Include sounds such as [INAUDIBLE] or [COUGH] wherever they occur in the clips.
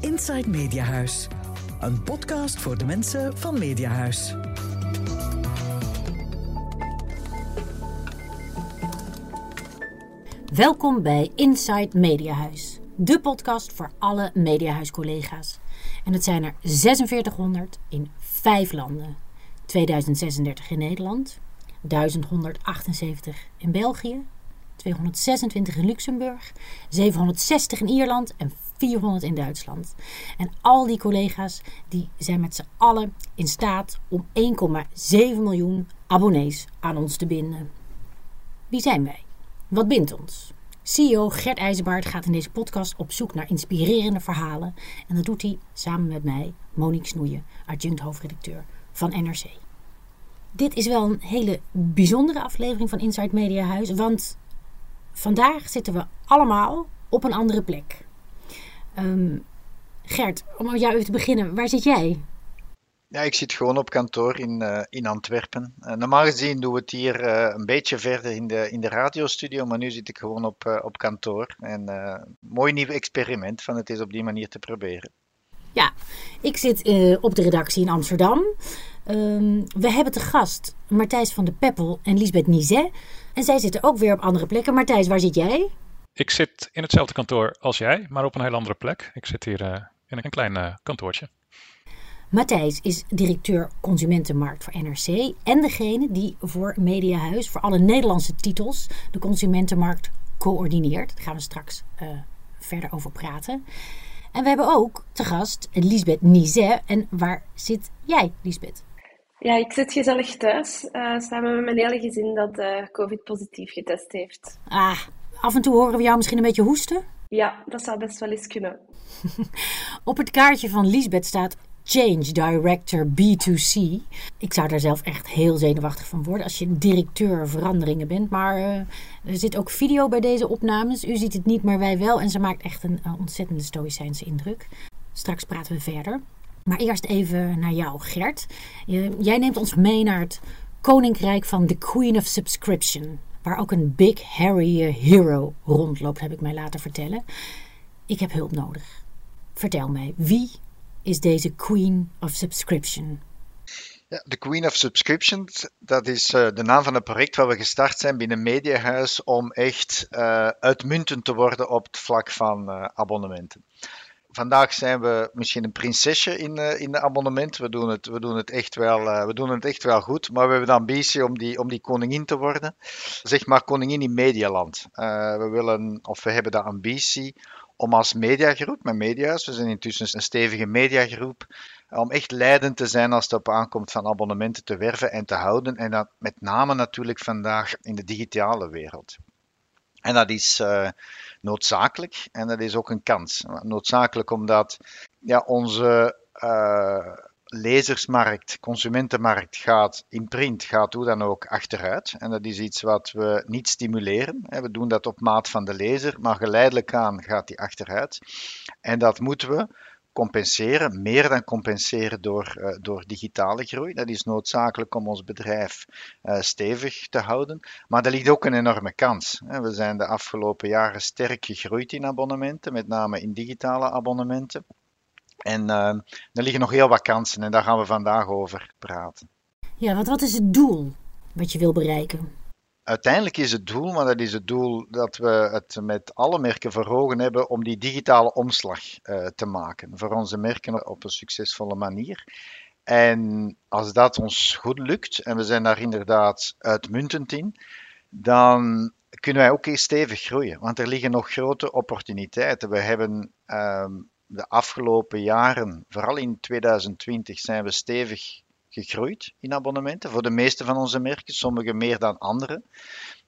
Inside Mediahuis. Een podcast voor de mensen van Mediahuis. Welkom bij Inside Mediahuis, de podcast voor alle Mediahuis-collega's. En het zijn er 4600 in vijf landen. 2036 in Nederland, 1178 in België, 226 in Luxemburg, 760 in Ierland en 400 in Duitsland. En al die collega's die zijn met z'n allen in staat om 1,7 miljoen abonnees aan ons te binden. Wie zijn wij? Wat bindt ons? CEO Gert IJzerbaard gaat in deze podcast op zoek naar inspirerende verhalen. En dat doet hij samen met mij, Monique Snoeien, adjunct hoofdredacteur van NRC. Dit is wel een hele bijzondere aflevering van Inside Media Huis, want vandaag zitten we allemaal op een andere plek. Ehm, Gert, om met jou even te beginnen, waar zit jij? Ja, ik zit gewoon op kantoor in, uh, in Antwerpen. Uh, normaal gezien doen we het hier uh, een beetje verder in de, in de radiostudio, maar nu zit ik gewoon op, op kantoor. En mooi nieuw experiment van het is op die manier te proberen. Ja, ik zit op de redactie in Amsterdam. Um, we hebben te gast Martijs van de Peppel en Lisbeth Nizet. En zij zitten ook weer op andere plekken. Martijs, waar zit jij? Ik zit in hetzelfde kantoor als jij, maar op een heel andere plek. Ik zit hier in een klein kantoortje. Matthijs is directeur Consumentenmarkt voor NRC en degene die voor Mediahuis, voor alle Nederlandse titels, de Consumentenmarkt coördineert. Daar gaan we straks uh, verder over praten. En we hebben ook te gast Lisbeth Nizet. En waar zit jij, Lisbeth? Ja, ik zit gezellig thuis, uh, samen met mijn hele gezin dat uh, COVID-positief getest heeft. Ah, af en toe horen we jou misschien een beetje hoesten? Ja, dat zou best wel eens kunnen. [LAUGHS] Op het kaartje van Lisbeth staat Change Director B2C. Ik zou daar zelf echt heel zenuwachtig van worden als je directeur veranderingen bent. Maar uh, er zit ook video bij deze opnames. U ziet het niet, maar wij wel. En ze maakt echt een uh, ontzettende stoïcijnse indruk. Straks praten we verder. Maar eerst even naar jou, Gert. jij neemt ons mee naar het koninkrijk van The Queen of Subscription. Waar ook een Big Harry uh, Hero rondloopt, heb ik mij laten vertellen. Ik heb hulp nodig. Vertel mij, wie is deze Queen of Subscription? De Queen of Subscription, dat is uh, de naam van een project waar we gestart zijn binnen Mediahuis om echt uh, uitmuntend te worden op het vlak van abonnementen. Vandaag zijn we misschien een prinsesje in, in de abonnement. We doen, het, we, doen het echt wel, we doen het echt wel goed, maar we hebben de ambitie om die, om die koningin te worden. Zeg maar koningin in Medialand. we willen, of we hebben de ambitie om als mediagroep, met Media's, we zijn intussen een stevige mediagroep, om echt leidend te zijn als het op aankomt van abonnementen te werven en te houden. En dat met name natuurlijk vandaag in de digitale wereld. En dat is uh, noodzakelijk en dat is ook een kans. Noodzakelijk omdat ja, onze uh, lezersmarkt, consumentenmarkt gaat in print, gaat hoe dan ook achteruit. En dat is iets wat we niet stimuleren. We doen dat op maat van de lezer, maar geleidelijk aan gaat die achteruit. En dat moeten we compenseren, meer dan compenseren door, uh, door digitale groei. Dat is noodzakelijk om ons bedrijf uh, stevig te houden. Maar er ligt ook een enorme kans. We zijn de afgelopen jaren sterk gegroeid in abonnementen, met name in digitale abonnementen. En uh, er liggen nog heel wat kansen en daar gaan we vandaag over praten. Ja, want wat is het doel wat je wil bereiken? Uiteindelijk is het doel, maar dat is het doel dat we het met alle merken voor ogen hebben om die digitale omslag uh, te maken. Voor onze merken op een succesvolle manier. En als dat ons goed lukt, en we zijn daar inderdaad uitmuntend in, dan kunnen wij ook stevig groeien. Want er liggen nog grote opportuniteiten. We hebben um, de afgelopen jaren, vooral in 2020, zijn we stevig gegroeid in abonnementen. Voor de meeste van onze merken, sommige meer dan andere.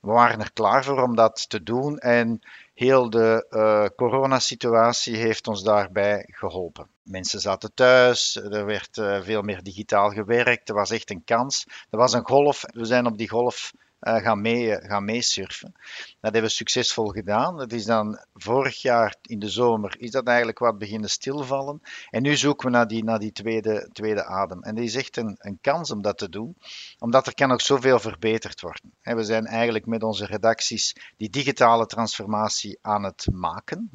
We waren er klaar voor om dat te doen en heel de uh, coronasituatie heeft ons daarbij geholpen. Mensen zaten thuis, er werd uh, veel meer digitaal gewerkt, er was echt een kans. Er was een golf, we zijn op die golf gaan, mee, gaan meesurfen. Dat hebben we succesvol gedaan. Dat is dan vorig jaar in de zomer is dat eigenlijk wat beginnen stilvallen. En nu zoeken we naar die, naar die tweede, tweede adem. En dat is echt een, een kans om dat te doen, omdat er kan nog zoveel verbeterd worden. En we zijn eigenlijk met onze redacties die digitale transformatie aan het maken.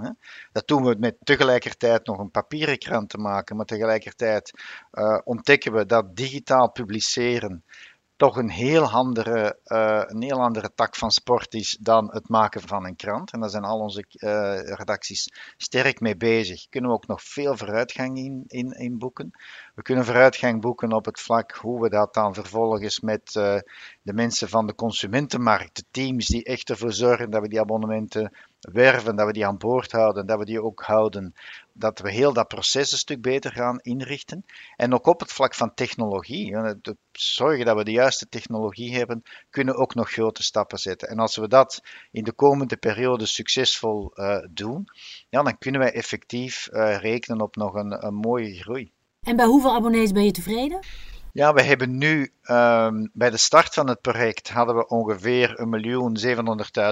Dat doen we met tegelijkertijd nog een papieren krant te maken, maar tegelijkertijd uh, ontdekken we dat digitaal publiceren toch een heel, andere, uh, een heel andere tak van sport is dan het maken van een krant. En daar zijn al onze uh, redacties sterk mee bezig. Kunnen we ook nog veel vooruitgang in, in, in boeken. We kunnen vooruitgang boeken op het vlak hoe we dat dan vervolgens met uh, de mensen van de consumentenmarkt, de teams die echt ervoor zorgen dat we die abonnementen werven, dat we die aan boord houden, dat we die ook houden, dat we heel dat proces een stuk beter gaan inrichten. En ook op het vlak van technologie, zorgen dat we de juiste technologie hebben, kunnen ook nog grote stappen zetten. En als we dat in de komende periode succesvol uh, doen, ja, dan kunnen wij effectief uh, rekenen op nog een mooie groei. En bij hoeveel abonnees ben je tevreden? Ja, we hebben nu um, bij de start van het project hadden we ongeveer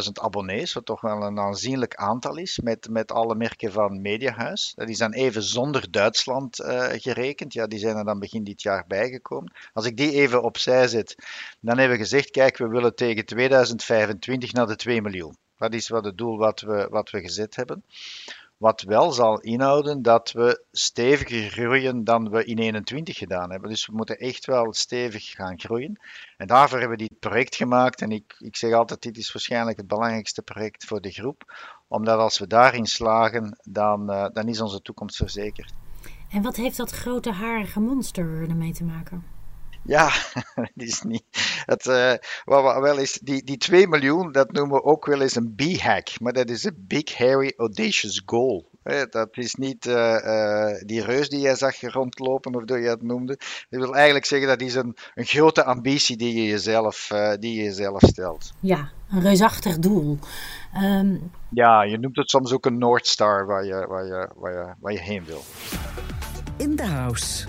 1.700.000 abonnees, wat toch wel een aanzienlijk aantal is, met, met alle merken van Mediahuis. Dat is dan even zonder Duitsland uh, gerekend. Ja, die zijn er dan begin dit jaar bijgekomen. Als ik die even opzij zet, dan hebben we gezegd, kijk, we willen tegen 2025 naar de 2 miljoen. Dat is wat het doel wat we, wat we gezet hebben. Wat wel zal inhouden dat we steviger groeien dan we in 21 gedaan hebben. Dus we moeten echt wel stevig gaan groeien. En daarvoor hebben we dit project gemaakt. En ik, ik zeg altijd, dit is waarschijnlijk het belangrijkste project voor de groep. Omdat als we daarin slagen, dan, uh, dan is onze toekomst verzekerd. En wat heeft dat grote harige monster ermee te maken? Ja, [LAUGHS] dat is niet. Het, uh, wat wel is, die, die 2 miljoen, dat noemen we ook wel eens een B-hack. Maar dat is een Big Hairy Audacious Goal. Dat is niet uh, uh, die reus die jij zag rondlopen, of dat je het noemde. Dat wil eigenlijk zeggen dat is een, een grote ambitie die je jezelf, die je jezelf stelt. Ja, een reusachtig doel. Um... Ja, je noemt het soms ook een North Star waar je, waar je, waar je, waar je heen wil. In the house.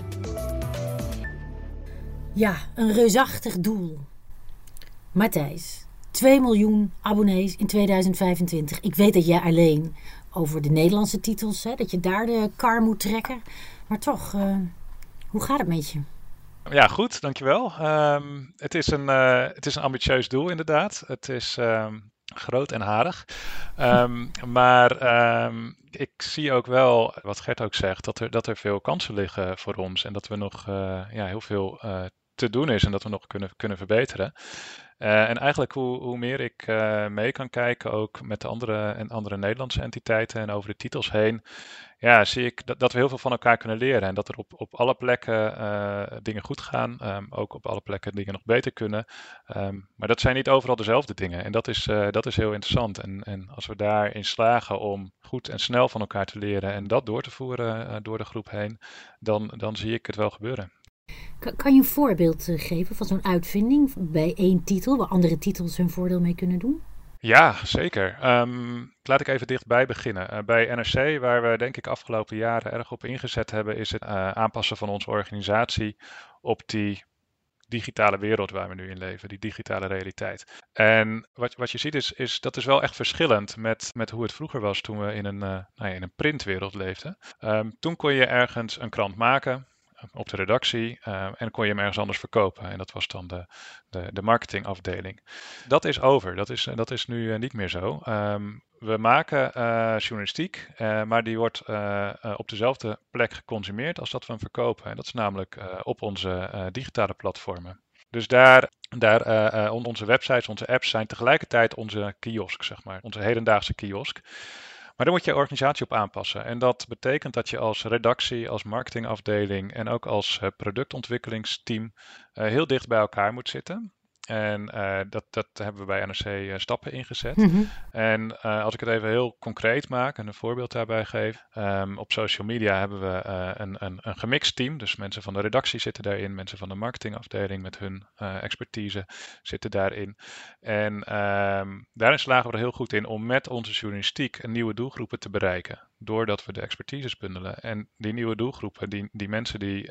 Ja, een reusachtig doel. Matthijs, 2 miljoen abonnees in 2025. Ik weet dat jij alleen over de Nederlandse titels, hè, dat je daar de kar moet trekken. Maar toch, uh, hoe gaat het met je? Ja, goed, dankjewel. Um, het, is een, uh, het is een ambitieus doel, inderdaad. Het is um, groot en harig. Um, [LAUGHS] maar ik zie ook wel, wat Gert ook zegt, dat er, dat er veel kansen liggen voor ons. En dat we nog uh, ja, heel veel te doen is en dat we nog kunnen, kunnen verbeteren. Uh, en eigenlijk hoe, hoe meer ik uh, mee kan kijken, ook met de andere, en andere Nederlandse entiteiten en over de titels heen, ja, zie ik dat, dat we heel veel van elkaar kunnen leren. En dat er op, op alle plekken uh, dingen goed gaan, um, ook op alle plekken dingen nog beter kunnen. Um, maar dat zijn niet overal dezelfde dingen. En dat is, dat is heel interessant. En, en als we daarin slagen om goed en snel van elkaar te leren en dat door te voeren door de groep heen, dan, dan zie ik het wel gebeuren. Kan je een voorbeeld eh, geven van zo'n uitvinding bij één titel, waar andere titels hun voordeel mee kunnen doen? Ja, zeker. Um, laat ik even dichtbij beginnen. Uh, bij NRC, waar we denk ik afgelopen jaren erg op ingezet hebben, is het uh, aanpassen van onze organisatie op die digitale wereld waar we nu in leven, die digitale realiteit. En wat, wat je ziet is, is dat is wel echt verschillend met, met hoe het vroeger was toen we in een, nou ja, in een printwereld leefden. Um, toen kon je ergens een krant maken, op de redactie uh, en kon je hem ergens anders verkopen. En dat was dan de, de, de marketingafdeling. Dat is over, dat is, dat is nu uh, niet meer zo. Um, we maken uh, journalistiek, maar die wordt op dezelfde plek geconsumeerd als dat we hem verkopen. En dat is namelijk op onze digitale platformen. Dus daar, daar uh, onze websites, onze apps zijn tegelijkertijd onze kiosk, zeg maar, onze hedendaagse kiosk. Maar daar moet je organisatie op aanpassen. En dat betekent dat je als redactie, als marketingafdeling en ook als uh, productontwikkelingsteam uh, heel dicht bij elkaar moet zitten. En uh, dat, dat hebben we bij NRC uh, stappen ingezet. Mm -hmm. En uh, als ik het even heel concreet maak en een voorbeeld daarbij geef. Um, op social media hebben we een, een, een gemixt team. Dus mensen van de redactie zitten daarin. Mensen van de marketingafdeling met hun expertise zitten daarin. En um, daarin slagen we er heel goed in om met onze journalistiek een nieuwe doelgroepen te bereiken. Doordat we de expertises bundelen. En die nieuwe doelgroepen, die, die mensen die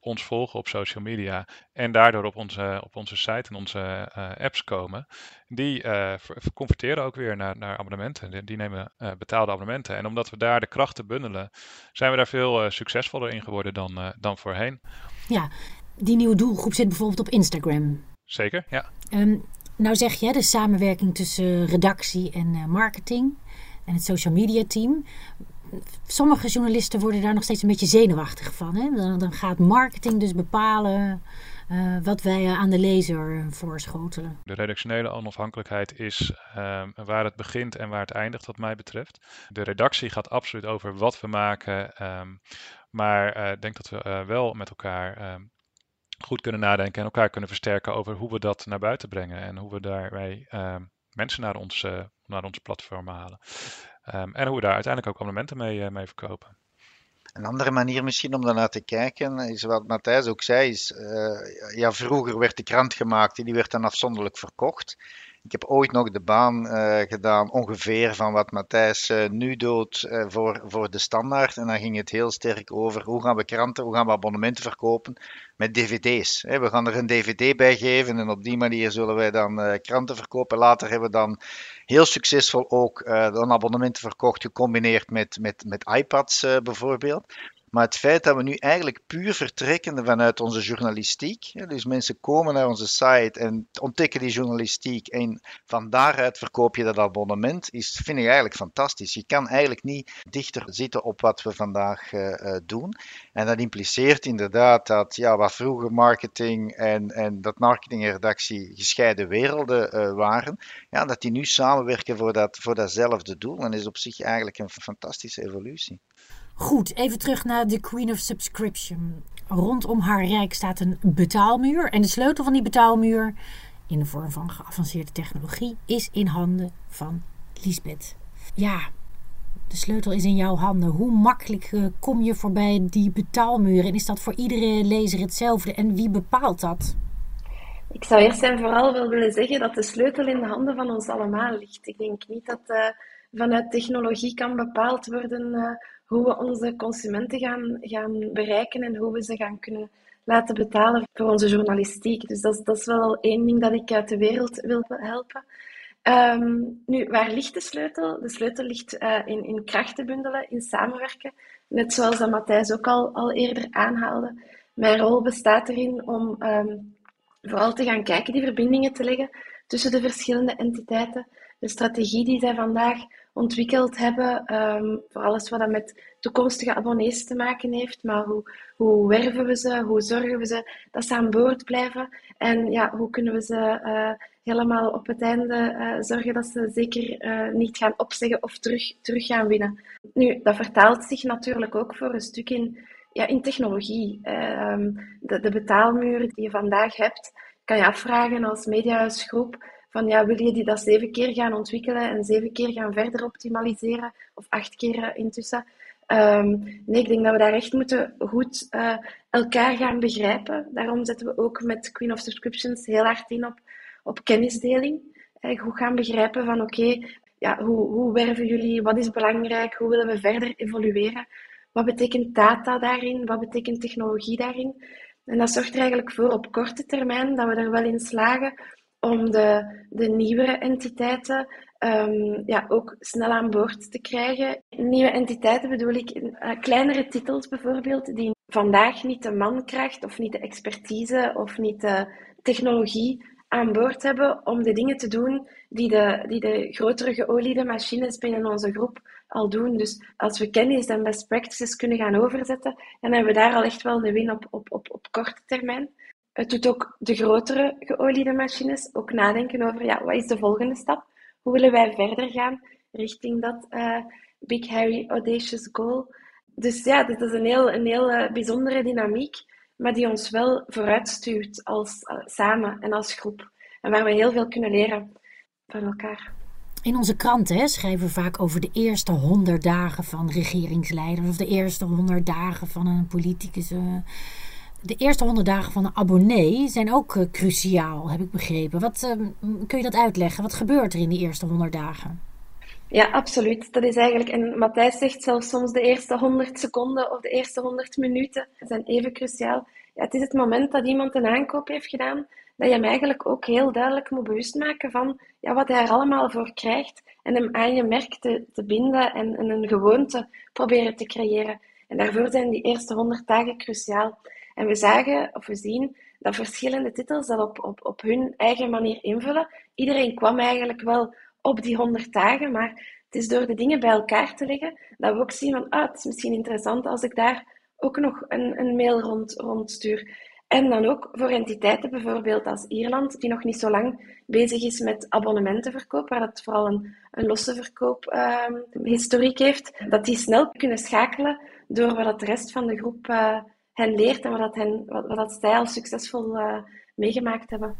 ons volgen op social media en daardoor op onze, op onze site en onze uh, apps komen, die uh, converteren ook weer naar, naar abonnementen. Die, nemen uh, betaalde abonnementen. En omdat we daar de krachten bundelen, zijn we daar veel succesvoller in geworden dan, dan voorheen. Ja, die nieuwe doelgroep zit bijvoorbeeld op Instagram. Zeker, ja. Um, nou zeg je de samenwerking tussen redactie en marketing en het social media team sommige journalisten worden daar nog steeds een beetje zenuwachtig van. Hè? Dan, dan gaat marketing dus bepalen uh, wat wij aan de lezer voorschotelen. De redactionele onafhankelijkheid is uh, waar het begint en waar het eindigt, wat mij betreft. De redactie gaat absoluut over wat we maken. Um, maar uh, ik denk dat we wel met elkaar um, goed kunnen nadenken en elkaar kunnen versterken over hoe we dat naar buiten brengen en hoe we daarmee mensen naar ons, naar ons platform halen. Um, en hoe we daar uiteindelijk ook abonnementen mee, uh, mee verkopen. Een andere manier misschien om daarnaar te kijken is wat Matthijs ook zei. Is, uh, ja, vroeger werd de krant gemaakt en die werd dan afzonderlijk verkocht. Ik heb ooit nog de baan uh, gedaan, ongeveer van wat Matthijs uh, nu doet uh, voor, voor de standaard. En dan ging het heel sterk over hoe gaan we kranten, hoe gaan we abonnementen verkopen met dvd's. We gaan er een dvd bij geven en op die manier zullen wij dan kranten verkopen. Later hebben we dan heel succesvol ook dan abonnementen verkocht, gecombineerd met, met, met iPads bijvoorbeeld. Maar het feit dat we nu eigenlijk puur vertrekken vanuit onze journalistiek, dus mensen komen naar onze site en ontdekken die journalistiek en van daaruit verkoop je dat abonnement, is, vind ik eigenlijk fantastisch. Je kan eigenlijk niet dichter zitten op wat we vandaag uh, doen. En dat impliceert inderdaad dat ja, wat vroeger marketing en, en dat marketing en redactie gescheiden werelden uh, waren, ja, dat die nu samenwerken voor, dat, voor datzelfde doel. En is op zich eigenlijk een fantastische evolutie. Goed, even terug naar de Queen of Subscription. Rondom haar rijk staat een betaalmuur. En de sleutel van die betaalmuur, in de vorm van geavanceerde technologie, is in handen van Lisbeth. Ja, de sleutel is in jouw handen. Hoe makkelijk eh, kom je voorbij die betaalmuur? En is dat voor iedere lezer hetzelfde? En wie bepaalt dat? Ik zou eerst en vooral wel willen zeggen dat de sleutel in de handen van ons allemaal ligt. Ik denk niet dat uh, vanuit technologie kan bepaald worden uh, hoe we onze consumenten gaan, gaan bereiken en hoe we ze gaan kunnen laten betalen voor onze journalistiek. Dus dat, dat is wel één ding dat ik uit de wereld wil helpen. Um, nu, waar ligt de sleutel? De sleutel ligt uh, in, in krachten bundelen, in samenwerken. Net zoals dat Matthijs ook al, al eerder aanhaalde. Mijn rol bestaat erin om um, vooral te gaan kijken, die verbindingen te leggen tussen de verschillende entiteiten. De strategie die zij vandaag ontwikkeld hebben. Um, voor alles wat dat met toekomstige abonnees te maken heeft. Maar hoe, hoe werven we ze? Hoe zorgen we ze dat ze aan boord blijven? En ja, hoe kunnen we ze uh, helemaal op het einde uh, zorgen dat ze zeker uh, niet gaan opzeggen of terug, terug gaan winnen? Nu, dat vertaalt zich natuurlijk ook voor een stuk in, ja, in technologie. Um, de, de betaalmuur die je vandaag hebt, kan je afvragen als mediahuisgroep van ja, wil je die dat zeven keer gaan ontwikkelen en zeven keer gaan verder optimaliseren, of acht keer intussen. Um, nee, ik denk dat we daar echt moeten goed uh, elkaar gaan begrijpen. Daarom zetten we ook met Queen of Subscriptions heel hard in op, op kennisdeling. Uh, goed gaan begrijpen van oké, ja, hoe, hoe werven jullie, wat is belangrijk, hoe willen we verder evolueren, wat betekent data daarin, wat betekent technologie daarin. En dat zorgt er eigenlijk voor op korte termijn dat we er wel in slagen om de, de nieuwere entiteiten um, ja, ook snel aan boord te krijgen. Nieuwe entiteiten bedoel ik uh, kleinere titels bijvoorbeeld, die vandaag niet de mankracht of niet de expertise of niet de technologie aan boord hebben om de dingen te doen die de, die de grotere geoliede machines binnen onze groep al doen. Dus als we kennis en best practices kunnen gaan overzetten, dan hebben we daar al echt wel een win op, op, op, op korte termijn. Het doet ook de grotere geoliede machines ook nadenken over ja, wat is de volgende stap? Hoe willen wij verder gaan richting dat uh, Big Harry Audacious Goal? Dus ja, dit is een heel, een heel uh, bijzondere dynamiek, maar die ons wel vooruitstuurt als, uh, samen en als groep. En waar we heel veel kunnen leren van elkaar. In onze kranten schrijven we vaak over de eerste honderd dagen van regeringsleiders of de eerste honderd dagen van een politicus de eerste honderd dagen van een abonnee zijn ook uh, cruciaal, heb ik begrepen. Wat, uh, kun je dat uitleggen? Wat gebeurt er in die eerste honderd dagen? Ja, absoluut. Dat is eigenlijk, en Matthijs zegt zelfs soms de eerste honderd seconden of de eerste honderd minuten zijn even cruciaal. ja, het is het moment dat iemand een aankoop heeft gedaan, dat je hem eigenlijk ook heel duidelijk moet bewust maken van ja, wat hij er allemaal voor krijgt en hem aan je merk te, binden en, en een gewoonte proberen te creëren. En daarvoor zijn die eerste 100 dagen cruciaal. En we zagen, of we zien, dat verschillende titels dat op, op, op hun eigen manier invullen. Iedereen kwam eigenlijk wel op die 100 dagen, maar het is door de dingen bij elkaar te leggen dat we ook zien van, ah, het is misschien interessant als ik daar ook nog een, een mail rond, rondstuur. En dan ook voor entiteiten, bijvoorbeeld als Ierland, die nog niet zo lang bezig is met abonnementenverkoop, waar dat vooral een, een losse verkoophistoriek ehm, uh, heeft, dat die snel kunnen schakelen door wat de rest van de groep uh, hen leert en wat, hen, wat, wat dat zij al succesvol uh, meegemaakt hebben.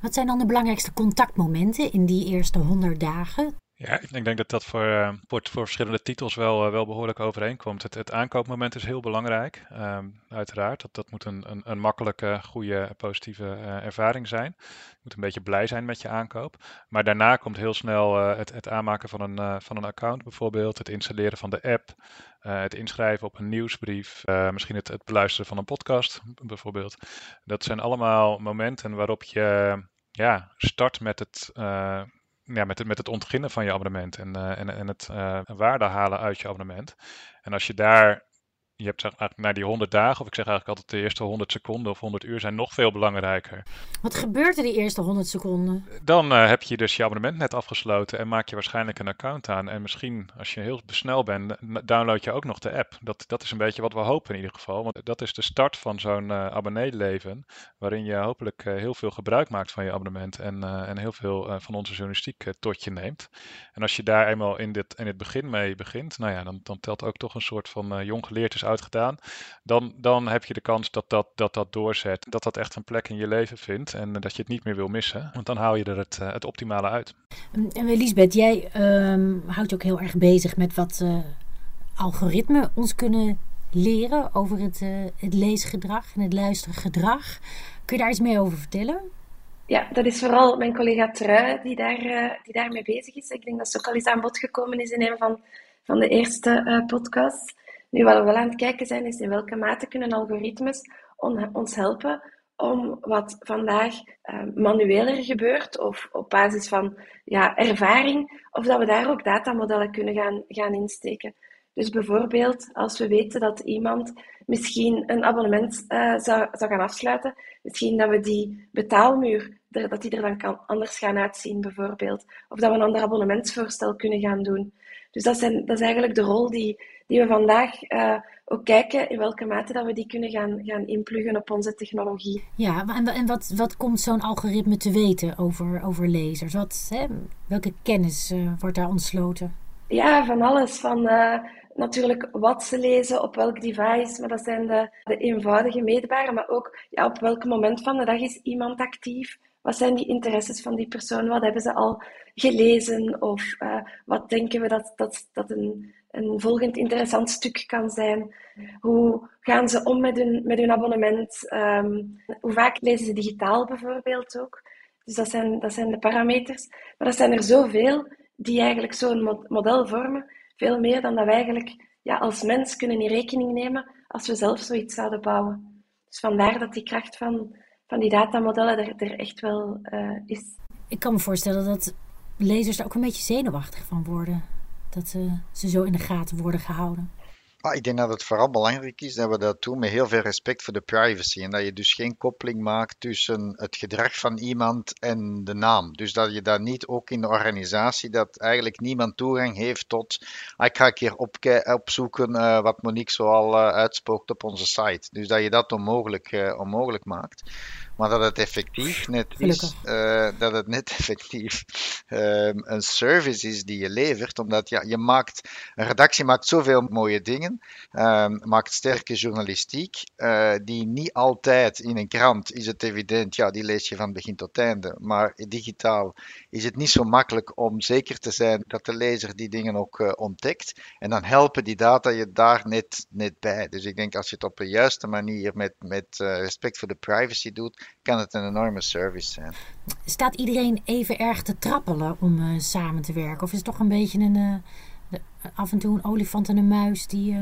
Wat zijn dan de belangrijkste contactmomenten in die eerste 100 dagen? Ja, ik denk dat dat voor, uh, voor, verschillende titels wel, uh, wel behoorlijk overeenkomt. Het, het aankoopmoment is heel belangrijk, um, uiteraard. Dat, dat moet een, een, een makkelijke, goede, positieve uh, ervaring zijn. Je moet een beetje blij zijn met je aankoop. Maar daarna komt heel snel het, het aanmaken van een, van een account bijvoorbeeld. Het installeren van de app. het inschrijven op een nieuwsbrief. misschien het, het beluisteren van een podcast bijvoorbeeld. Dat zijn allemaal momenten waarop je ja, start met het ja, met, het, met het ontginnen van je abonnement en, uh, en, en het uh, waarde halen uit je abonnement. En als je daar je hebt zeg maar, naar die 100 dagen, of ik zeg eigenlijk altijd de eerste 100 seconden of 100 uur zijn nog veel belangrijker. Wat gebeurt er die eerste 100 seconden? Dan uh, heb je dus je abonnement net afgesloten en maak je waarschijnlijk een account aan. En misschien, als je heel snel bent, download je ook nog de app. Dat, dat is een beetje wat we hopen in ieder geval. Want dat is de start van zo'n uh, abonneeleven, waarin je hopelijk uh, heel veel gebruik maakt van je abonnement en, en heel veel van onze journalistiek tot je neemt. En als je daar eenmaal in, dit, in het begin mee begint, nou ja, dan, dan telt ook toch een soort van jong geleerd is uitgedaan, dan, dan heb je de kans dat dat, dat dat doorzet. Dat dat echt een plek in je leven vindt en dat je het niet meer wil missen. Want dan haal je er het, eh, het optimale uit. En Lisbeth, jij um, houdt je ook heel erg bezig met wat uh, algoritmen ons kunnen leren over het, uh, het leesgedrag en het luistergedrag. Kun je daar iets meer over vertellen? Ja, dat is vooral mijn collega Trui die, daar, uh, die daarmee bezig is. Ik denk dat ze ook al eens aan bod gekomen is in een van, van de eerste uh, podcasts. Nu, wat we wel aan het kijken zijn, is in welke mate kunnen algoritmes on, ons helpen om wat vandaag uh, manueler gebeurt of op basis van ja, ervaring, of dat we daar ook datamodellen kunnen gaan, gaan insteken. Dus bijvoorbeeld als we weten dat iemand misschien een abonnement uh, zou, zou gaan afsluiten, misschien dat we die betaalmuur, dat die er dan kan anders gaan uitzien bijvoorbeeld. Of dat we een ander abonnementsvoorstel kunnen gaan doen. Dus dat, zijn, dat is eigenlijk de rol die, die we vandaag uh, ook kijken in welke mate dat we die kunnen gaan, gaan inpluggen op onze technologie. Ja, en, en wat, wat komt zo'n algoritme te weten over, over lezers? Wat, hè, welke kennis uh, wordt daar ontsloten? Ja, van alles. Van uh, natuurlijk wat ze lezen, op welk device, maar dat zijn de, de eenvoudige meetbare, maar ook ja, op welk moment van de dag is iemand actief? Wat zijn die interesses van die persoon? Wat hebben ze al gelezen? Of uh, wat denken we dat, dat, dat een, een volgend interessant stuk kan zijn? Hoe gaan ze om met hun, met hun abonnement? Um, hoe vaak lezen ze digitaal bijvoorbeeld ook? Dus dat zijn, dat zijn de parameters. Maar dat zijn er zoveel die eigenlijk zo'n model vormen. Veel meer dan dat wij eigenlijk ja, als mens kunnen in rekening nemen als we zelf zoiets zouden bouwen. Dus vandaar dat die kracht van, van die datamodellen er, er echt wel uh, is. Ik kan me voorstellen dat lezers er ook een beetje zenuwachtig van worden. Dat uh, ze zo in de gaten worden gehouden. Ah, ik denk dat het vooral belangrijk is dat we dat doen met heel veel respect voor de privacy. En dat je dus geen koppeling maakt tussen het gedrag van iemand en de naam. Dus dat je dat niet ook in de organisatie, dat eigenlijk niemand toegang heeft tot. Ah, ik ga een keer op, opzoeken uh, wat Monique zoal uh, uitspookt op onze site. Dus dat je dat onmogelijk, uh, onmogelijk maakt. Maar dat het effectief net is, uh, dat het net [LAUGHS] effectief um, een service is die je levert. Omdat ja, je maakt, een redactie maakt zoveel mooie dingen, um, maakt sterke journalistiek, uh, die niet altijd in een krant is het evident, ja, die lees je van begin tot einde. Maar digitaal is het niet zo makkelijk om zeker te zijn dat de lezer die dingen ook uh, ontdekt. En dan helpen die data je daar net, net bij. Dus ik denk als je het op de juiste manier met, met respect voor de privacy doet, kan het een enorme service zijn. Staat iedereen even erg te trappelen om uh, samen te werken? Of is het toch een beetje een, uh, af en toe een olifant en een muis die uh,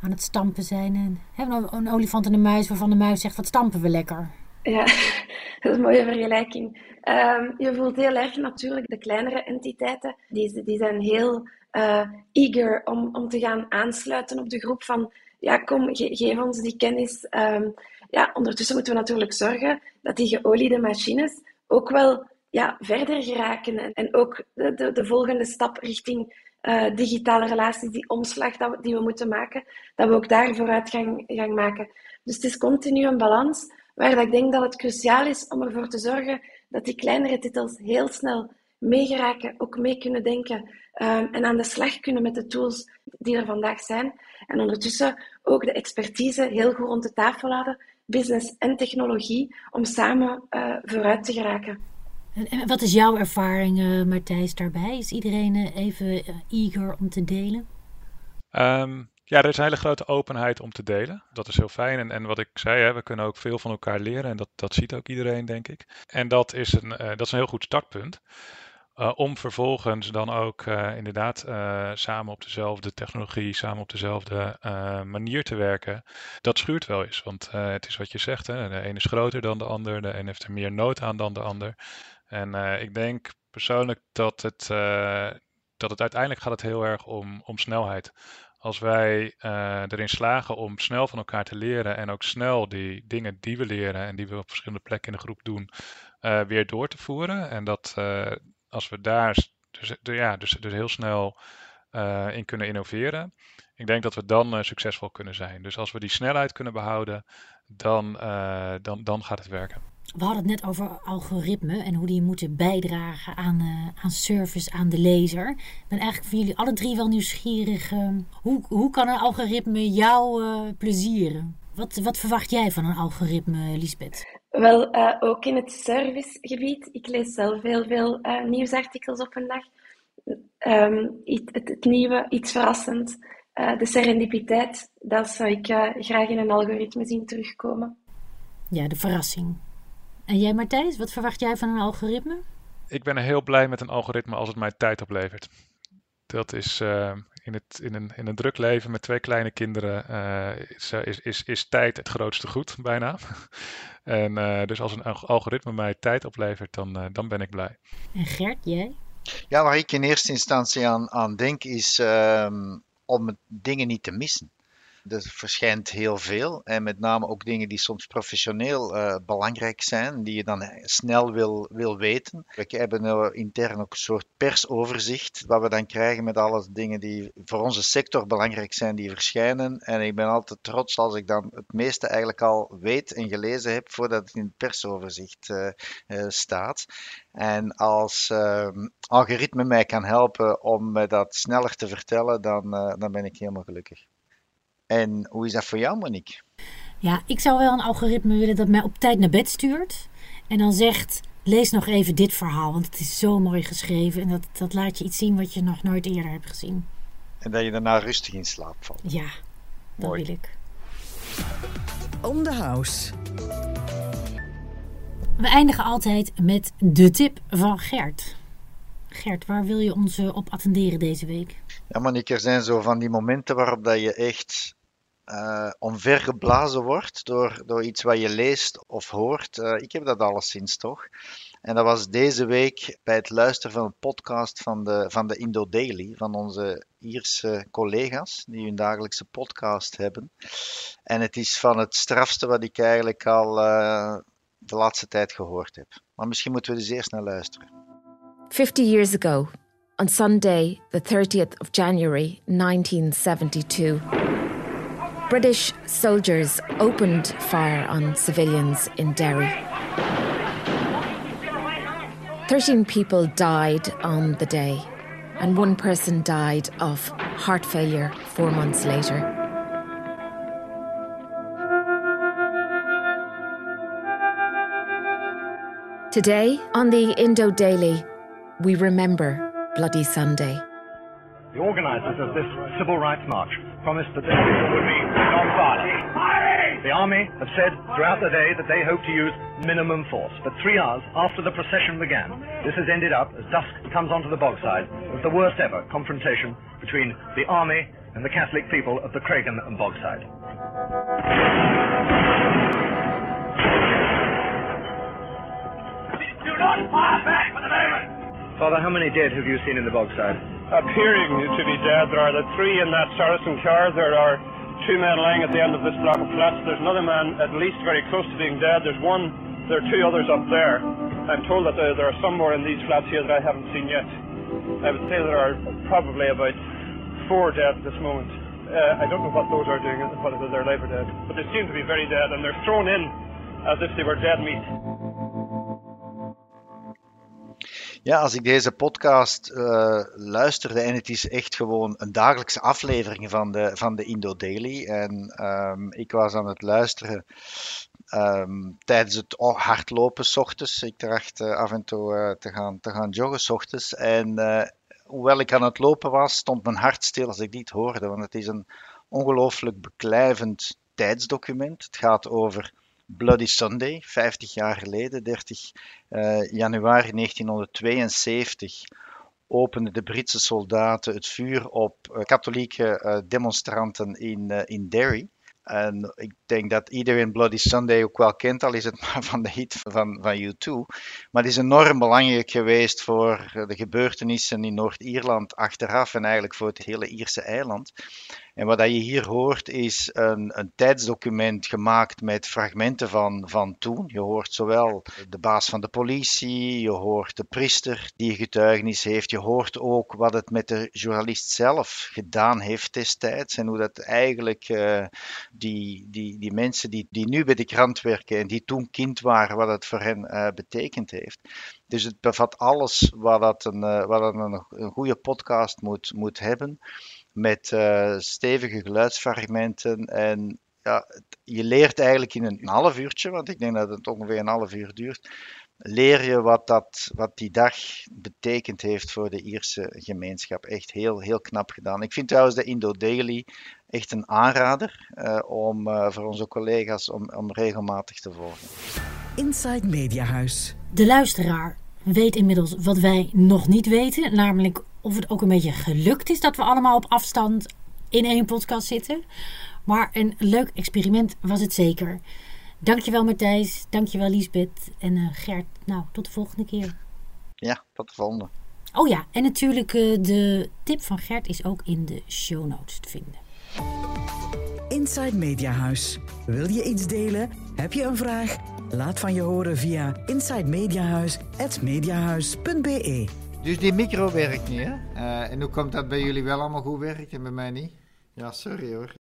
aan het stampen zijn. En hebben een olifant en een muis waarvan de muis zegt, wat stampen we lekker. Ja, [LAUGHS] dat is een mooie vergelijking. Ehm, je voelt heel erg natuurlijk de kleinere entiteiten. Die, die zijn heel uh, eager om, om te gaan aansluiten op de groep van ja, kom, geef ons die kennis. Um, ja, ondertussen moeten we natuurlijk zorgen dat die geoliede machines ook wel ja, verder geraken. En, ook de, de, de, volgende stap richting uh, digitale relaties, die omslag dat, die we moeten maken, dat we ook daar vooruit gaan, gaan maken. Dus het is continu een balans waar dat ik denk dat het cruciaal is om ervoor te zorgen dat die kleinere titels heel snel meegeraken, ook mee kunnen denken um, en aan de slag kunnen met de tools die er vandaag zijn. En ondertussen ook de expertise heel goed rond de tafel houden, business en technologie, om samen uh, vooruit te geraken. En wat is jouw ervaring, uh, Martijs, daarbij? Is iedereen uh, even eager om te delen? Um, ja, er is een hele grote openheid om te delen. Dat is heel fijn. En, en wat ik zei, hè, we kunnen ook veel van elkaar leren. En dat, dat ziet ook iedereen, denk ik. En dat is een, uh, dat is een heel goed startpunt. Uh, om vervolgens dan ook uh, inderdaad samen op dezelfde technologie, samen op dezelfde manier te werken. Dat schuurt wel eens. Want het is wat je zegt, hè, de een is groter dan de ander. De een heeft er meer nood aan dan de ander. En ik denk persoonlijk dat het, dat het uiteindelijk gaat het heel erg om, om snelheid als wij erin slagen om snel van elkaar te leren en ook snel die dingen die we leren en die we op verschillende plekken in de groep doen, weer door te voeren. En dat als we daar dus, ja, dus, dus heel snel in kunnen innoveren, ik denk dat we dan succesvol kunnen zijn. Dus als we die snelheid kunnen behouden, dan, dan, dan gaat het werken. We hadden het net over algoritme en hoe die moeten bijdragen aan, aan service aan de lezer. Ik ben eigenlijk voor jullie alle drie wel nieuwsgierig. Uh, hoe, hoe kan een algoritme jou plezieren? Wat, wat verwacht jij van een algoritme, Lisbeth? Wel, ook in het servicegebied. Ik lees zelf heel veel nieuwsartikels op een dag. Um, het, het, het, nieuwe, iets verrassend. de serendipiteit, dat zou ik graag in een algoritme zien terugkomen. Ja, de verrassing. En jij Martijs, wat verwacht jij van een algoritme? Ik ben heel blij met een algoritme als het mij tijd oplevert. Dat is uh, in, het, in, een, in een druk leven met twee kleine kinderen uh, is, is, is, is, tijd het grootste goed, bijna. [LAUGHS] en uh, dus als een algoritme mij tijd oplevert, dan, dan ben ik blij. En Gert, jij? Ja, waar ik in eerste instantie aan, aan denk, is ehm, om dingen niet te missen. Er verschijnt heel veel en met name ook dingen die soms professioneel uh, belangrijk zijn, die je dan snel wil, wil weten. We hebben uh, intern ook een soort persoverzicht, wat we dan krijgen met alle dingen die voor onze sector belangrijk zijn, die verschijnen. En ik ben altijd trots als ik dan het meeste eigenlijk al weet en gelezen heb voordat het in het persoverzicht uh, staat. En als ehm, algoritme mij kan helpen om me dat sneller te vertellen, dan, dan ben ik helemaal gelukkig. En hoe is dat voor jou, Monique? Ja, ik zou wel een algoritme willen dat mij op tijd naar bed stuurt. En dan zegt, lees nog even dit verhaal, want het is zo mooi geschreven. En dat, dat laat je iets zien wat je nog nooit eerder hebt gezien. En dat je daarna rustig in slaap valt. Ja, dat mooi. wil ik. On the house. We eindigen altijd met de tip van Gert. Gert, waar wil je ons op attenderen deze week? Ja, Monique, er zijn zo van die momenten waarop dat je echt uh, omvergeblazen wordt door, door iets wat je leest of hoort. Uh, ik heb dat alleszins toch. En dat was deze week bij het luisteren van een podcast van de, van de Indo Daily, van onze Ierse collega's, die hun dagelijkse podcast hebben. En het is van het strafste wat ik eigenlijk al uh, de laatste tijd gehoord heb. Maar misschien moeten we dus eerst naar luisteren. 50 years ago, on Sunday, the 30th of January 1972. British soldiers opened fire on civilians in Derry. 13 people died on the day, and one person died of heart failure four months later. Today on the Indo Daily, we remember Bloody Sunday. The organisers of this Civil Rights March promised that this would be non-violent. The Army have said throughout the day that they hope to use minimum force, but three hours after the procession began, this has ended up, as dusk comes onto the bogside, with the worst ever confrontation between the Army and the Catholic people of the Craigan and Bogside. Do not fire back for the moment! Father, how many dead have you seen in the Bogside? Appearing to be dead, there are the three in that Saracen car. There are two men lying at the end of this block of flats. There's another man at least very close to being dead. There's one, there are two others up there. I'm told that there, are some more in these flats here that I haven't seen yet. I would say there are probably about four dead at this moment. Uh, I don't know what those are doing, whether they're alive or dead, but they seem to be very dead, and they're thrown in as if they were dead meat. Ja, als ik deze podcast uh, luisterde en het is echt gewoon een dagelijkse aflevering van de, van de Indo Daily. En um, ik was aan het luisteren um, tijdens het hardlopen s ochtends. Ik dacht uh, af en toe uh, te, gaan, te gaan joggen s ochtends. En hoewel ik aan het lopen was, stond mijn hart stil als ik dit hoorde. Want het is een ongelooflijk beklijvend tijdsdocument. Het gaat over Bloody Sunday, 50 jaar geleden, 30 uh, januari 1972, openden de Britse soldaten het vuur op uh, katholieke uh, demonstranten in, in Derry. En ik denk dat iedereen Bloody Sunday ook wel kent, al is het [LAUGHS] maar van de hit van, van U2. Maar het is enorm belangrijk geweest voor de gebeurtenissen in Noord-Ierland achteraf en eigenlijk voor het hele Ierse eiland. En wat je hier hoort is een, een, tijdsdocument gemaakt met fragmenten van, van toen. Je hoort zowel de baas van de politie, je hoort de priester die getuigenis heeft, je hoort ook wat het met de journalist zelf gedaan heeft destijds en hoe dat eigenlijk uh, die, die, die mensen die, die nu bij de krant werken en die toen kind waren, wat het voor hen uh, betekend heeft. Dus het bevat alles wat, dat een, uh, wat een, een goede podcast moet, moet hebben met uh, stevige geluidsfragmenten. En ja, je leert eigenlijk in een, half uurtje, want ik denk dat het ongeveer een half uur duurt, leer je wat, dat, wat die dag betekend heeft voor de Ierse gemeenschap. Echt heel, heel knap gedaan. Ik vind trouwens de Indo Daily echt een aanrader uh, om, uh, voor onze collega's om, om regelmatig te volgen. Inside Mediahuis. De luisteraar weet inmiddels wat wij nog niet weten, namelijk of het ook een beetje gelukt is dat we allemaal op afstand in één podcast zitten. Maar een leuk experiment was het zeker. Dankjewel Matthijs, dankjewel Liesbeth en uh, Gert. Nou, tot de volgende keer. Ja, tot de volgende. Oh ja, en natuurlijk uh, de tip van Gert is ook in de show notes te vinden. Inside Mediahuis. Wil je iets delen? Heb je een vraag? Laat van je horen via insidemediahuis.mediahuis.be Dus die micro werkt niet, hè? Uh, en hoe komt dat bij jullie wel allemaal goed werkt en bij mij niet? Ja, sorry hoor.